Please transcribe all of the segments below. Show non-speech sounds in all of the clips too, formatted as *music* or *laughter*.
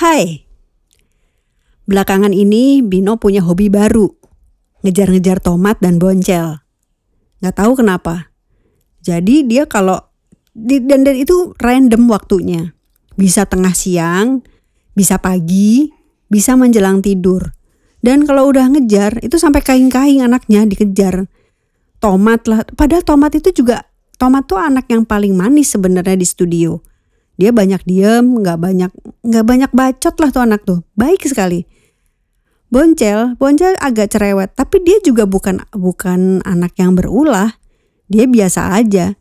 Hai. Belakangan ini Bino punya hobi baru. Ngejar-ngejar tomat dan boncel. Gak tahu kenapa. Jadi dia kalau dan, dan itu random waktunya. Bisa tengah siang, bisa pagi, bisa menjelang tidur. Dan kalau udah ngejar itu sampai kain-kain anaknya dikejar. Tomat lah, padahal tomat itu juga tomat tuh anak yang paling manis sebenarnya di studio. Dia banyak diem, nggak banyak nggak banyak bacot lah tuh anak tuh, baik sekali. Boncel, Boncel agak cerewet, tapi dia juga bukan bukan anak yang berulah. Dia biasa aja.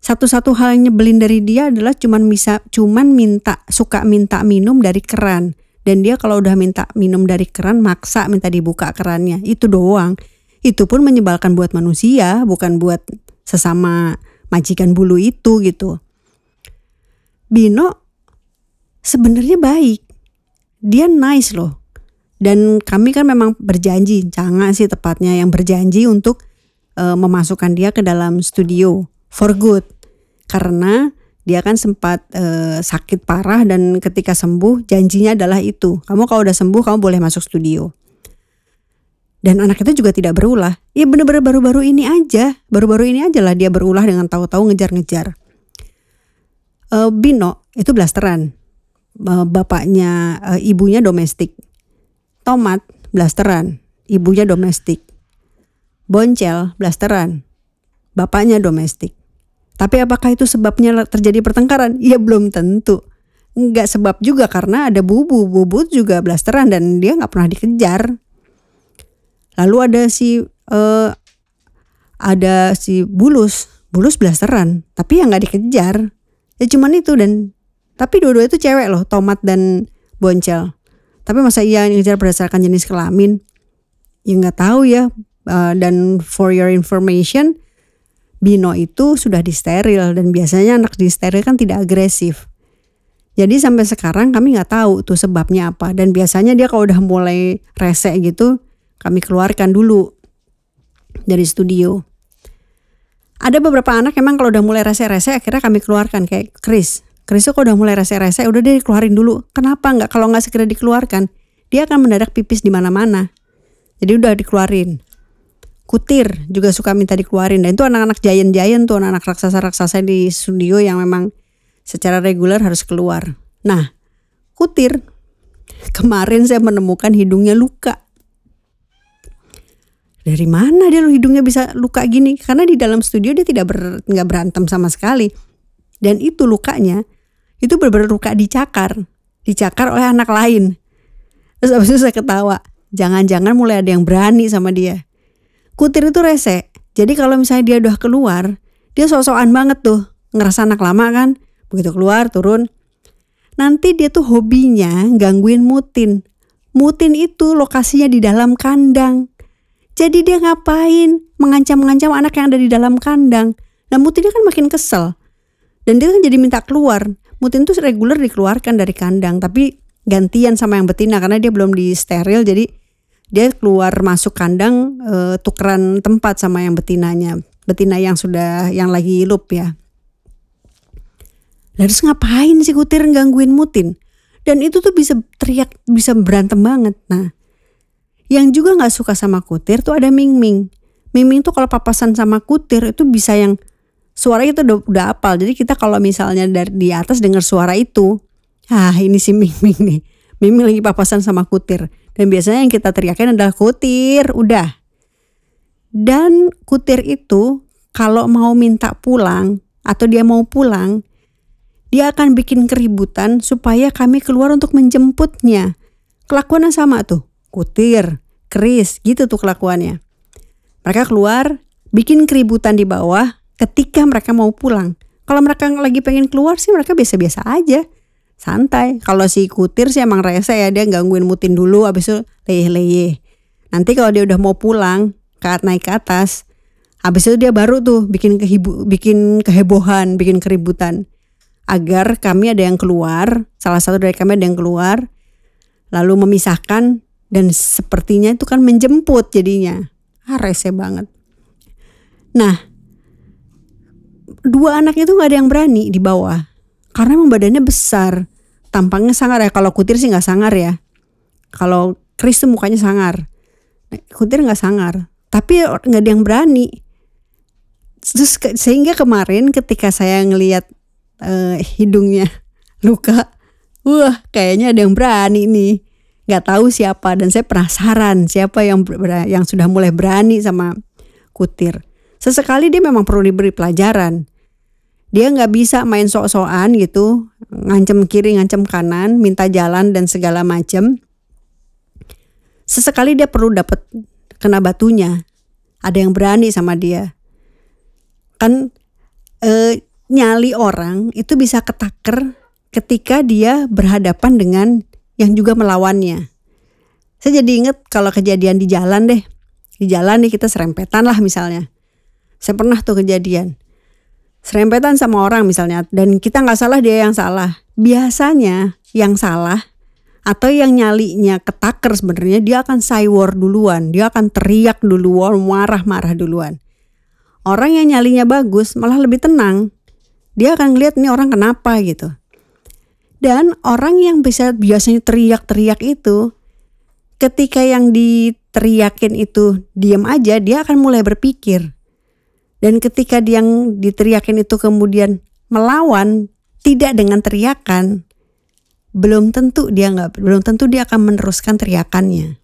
Satu-satu hal yang nyebelin dari dia adalah cuman bisa cuman minta suka minta minum dari keran. Dan dia kalau udah minta minum dari keran maksa minta dibuka kerannya. Itu doang. Itu pun menyebalkan buat manusia, bukan buat sesama majikan bulu itu gitu. Bino sebenarnya baik. Dia nice loh dan kami kan memang berjanji, jangan sih tepatnya yang berjanji untuk uh, memasukkan dia ke dalam studio for good. Karena dia kan sempat uh, sakit parah dan ketika sembuh janjinya adalah itu. Kamu kalau udah sembuh kamu boleh masuk studio. Dan anak itu juga tidak berulah. Ya bener-bener baru-baru ini aja. Baru-baru ini aja lah dia berulah dengan tahu-tahu ngejar-ngejar. Uh, Bino itu blasteran. Uh, bapaknya, uh, ibunya domestik Tomat, blasteran, ibunya domestik. Boncel, blasteran, bapaknya domestik. Tapi apakah itu sebabnya terjadi pertengkaran? Ya belum tentu. Enggak sebab juga karena ada bubu, bubu juga blasteran dan dia nggak pernah dikejar. Lalu ada si uh, ada si bulus, bulus blasteran, tapi yang nggak dikejar. Ya cuman itu dan tapi dua-dua itu cewek loh, tomat dan boncel. Tapi masa iya ngejar berdasarkan jenis kelamin? Ya nggak tahu ya. Uh, dan for your information, Bino itu sudah disteril dan biasanya anak disteril kan tidak agresif. Jadi sampai sekarang kami nggak tahu tuh sebabnya apa dan biasanya dia kalau udah mulai rese gitu kami keluarkan dulu dari studio. Ada beberapa anak emang kalau udah mulai rese-rese akhirnya kami keluarkan kayak Chris. Chris kok udah mulai rese-rese, udah deh keluarin dulu. Kenapa nggak kalau nggak segera dikeluarkan? Dia akan mendadak pipis di mana-mana. Jadi udah dikeluarin. Kutir juga suka minta dikeluarin. Dan itu anak-anak giant-giant tuh, anak-anak raksasa-raksasa di studio yang memang secara reguler harus keluar. Nah, kutir kemarin saya menemukan hidungnya luka. Dari mana dia hidungnya bisa luka gini? Karena di dalam studio dia tidak ber, nggak berantem sama sekali. Dan itu lukanya itu benar-benar luka dicakar. Dicakar oleh anak lain. Terus abis itu saya ketawa. Jangan-jangan mulai ada yang berani sama dia. Kutir itu rese. Jadi kalau misalnya dia udah keluar dia sok-sokan banget tuh. Ngerasa anak lama kan? Begitu keluar turun. Nanti dia tuh hobinya gangguin mutin. Mutin itu lokasinya di dalam kandang jadi dia ngapain? Mengancam-mengancam anak yang ada di dalam kandang. Nah mutinnya kan makin kesel. Dan dia kan jadi minta keluar. Mutin tuh reguler dikeluarkan dari kandang tapi gantian sama yang betina karena dia belum di steril jadi dia keluar masuk kandang e, tukeran tempat sama yang betinanya. Betina yang sudah yang lagi hidup ya. Lalu ngapain sih kutir gangguin mutin? Dan itu tuh bisa teriak bisa berantem banget. Nah yang juga nggak suka sama kutir tuh ada Ming Ming Ming Ming tuh kalau papasan sama kutir itu bisa yang suara itu udah, udah apal. Jadi kita kalau misalnya dari di atas dengar suara itu, ah ini si Ming Ming nih. Ming Ming lagi papasan sama kutir. Dan biasanya yang kita teriakin adalah kutir, udah. Dan kutir itu kalau mau minta pulang atau dia mau pulang, dia akan bikin keributan supaya kami keluar untuk menjemputnya. Kelakuannya sama tuh, kutir, keris, gitu tuh kelakuannya. Mereka keluar, bikin keributan di bawah, ketika mereka mau pulang. Kalau mereka lagi pengen keluar sih mereka biasa-biasa aja. Santai. Kalau si kutir sih emang rese ya dia gangguin mutin dulu habis itu leyeh-leyeh. Nanti kalau dia udah mau pulang, ke naik ke atas, habis itu dia baru tuh bikin kehibu, bikin kehebohan, bikin keributan. Agar kami ada yang keluar, salah satu dari kami ada yang keluar, lalu memisahkan dan sepertinya itu kan menjemput jadinya. Ah, rese banget. Nah, dua anaknya tuh nggak ada yang berani di bawah karena emang badannya besar tampangnya sangar ya. Kalau kutir sih nggak sangar ya. Kalau Chris tuh mukanya sangar. Kutir nggak sangar. Tapi nggak ada yang berani. Terus ke, sehingga kemarin ketika saya ngelihat uh, hidungnya *laughs* luka, wah kayaknya ada yang berani nih. Nggak tahu siapa. Dan saya penasaran siapa yang yang sudah mulai berani sama kutir. Sesekali dia memang perlu diberi pelajaran. Dia nggak bisa main sok-sokan gitu ngancem kiri ngancem kanan minta jalan dan segala macem. Sesekali dia perlu dapat kena batunya. Ada yang berani sama dia. Kan e, nyali orang itu bisa ketaker ketika dia berhadapan dengan yang juga melawannya. Saya jadi inget kalau kejadian di jalan deh. Di jalan nih kita serempetan lah misalnya. Saya pernah tuh kejadian. Serempetan sama orang misalnya dan kita nggak salah dia yang salah. Biasanya yang salah atau yang nyalinya ketaker sebenarnya dia akan cywar duluan. Dia akan teriak duluan marah-marah duluan. Orang yang nyalinya bagus malah lebih tenang. Dia akan ngeliat nih orang kenapa gitu dan orang yang bisa biasanya teriak-teriak itu ketika yang diteriakin itu diam aja dia akan mulai berpikir dan ketika dia yang diteriakin itu kemudian melawan tidak dengan teriakan, belum tentu dia nggak belum tentu dia akan meneruskan teriakannya.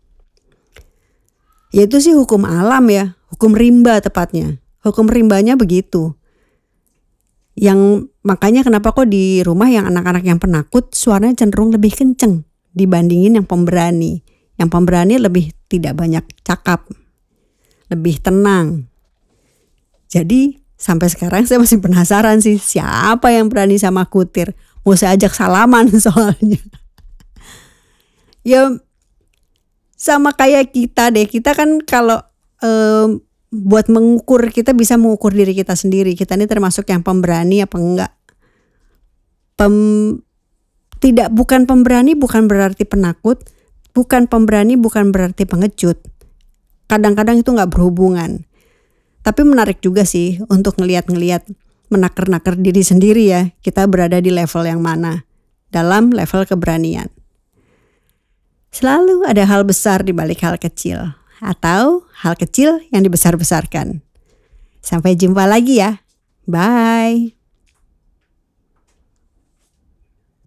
Yaitu sih hukum alam ya, hukum rimba tepatnya. Hukum rimbanya begitu. Yang makanya kenapa kok di rumah yang anak-anak yang penakut suaranya cenderung lebih kenceng dibandingin yang pemberani. Yang pemberani lebih tidak banyak cakap, lebih tenang, jadi sampai sekarang saya masih penasaran sih siapa yang berani sama kutir. Mau saya ajak salaman *laughs* soalnya. ya sama kayak kita deh. Kita kan kalau um, buat mengukur kita bisa mengukur diri kita sendiri. Kita ini termasuk yang pemberani apa enggak? Pem, tidak bukan pemberani bukan berarti penakut, bukan pemberani bukan berarti pengecut. Kadang-kadang itu nggak berhubungan. Tapi menarik juga sih untuk ngeliat-ngeliat menaker-naker diri sendiri ya. Kita berada di level yang mana dalam level keberanian. Selalu ada hal besar di balik hal kecil atau hal kecil yang dibesar-besarkan. Sampai jumpa lagi ya. Bye.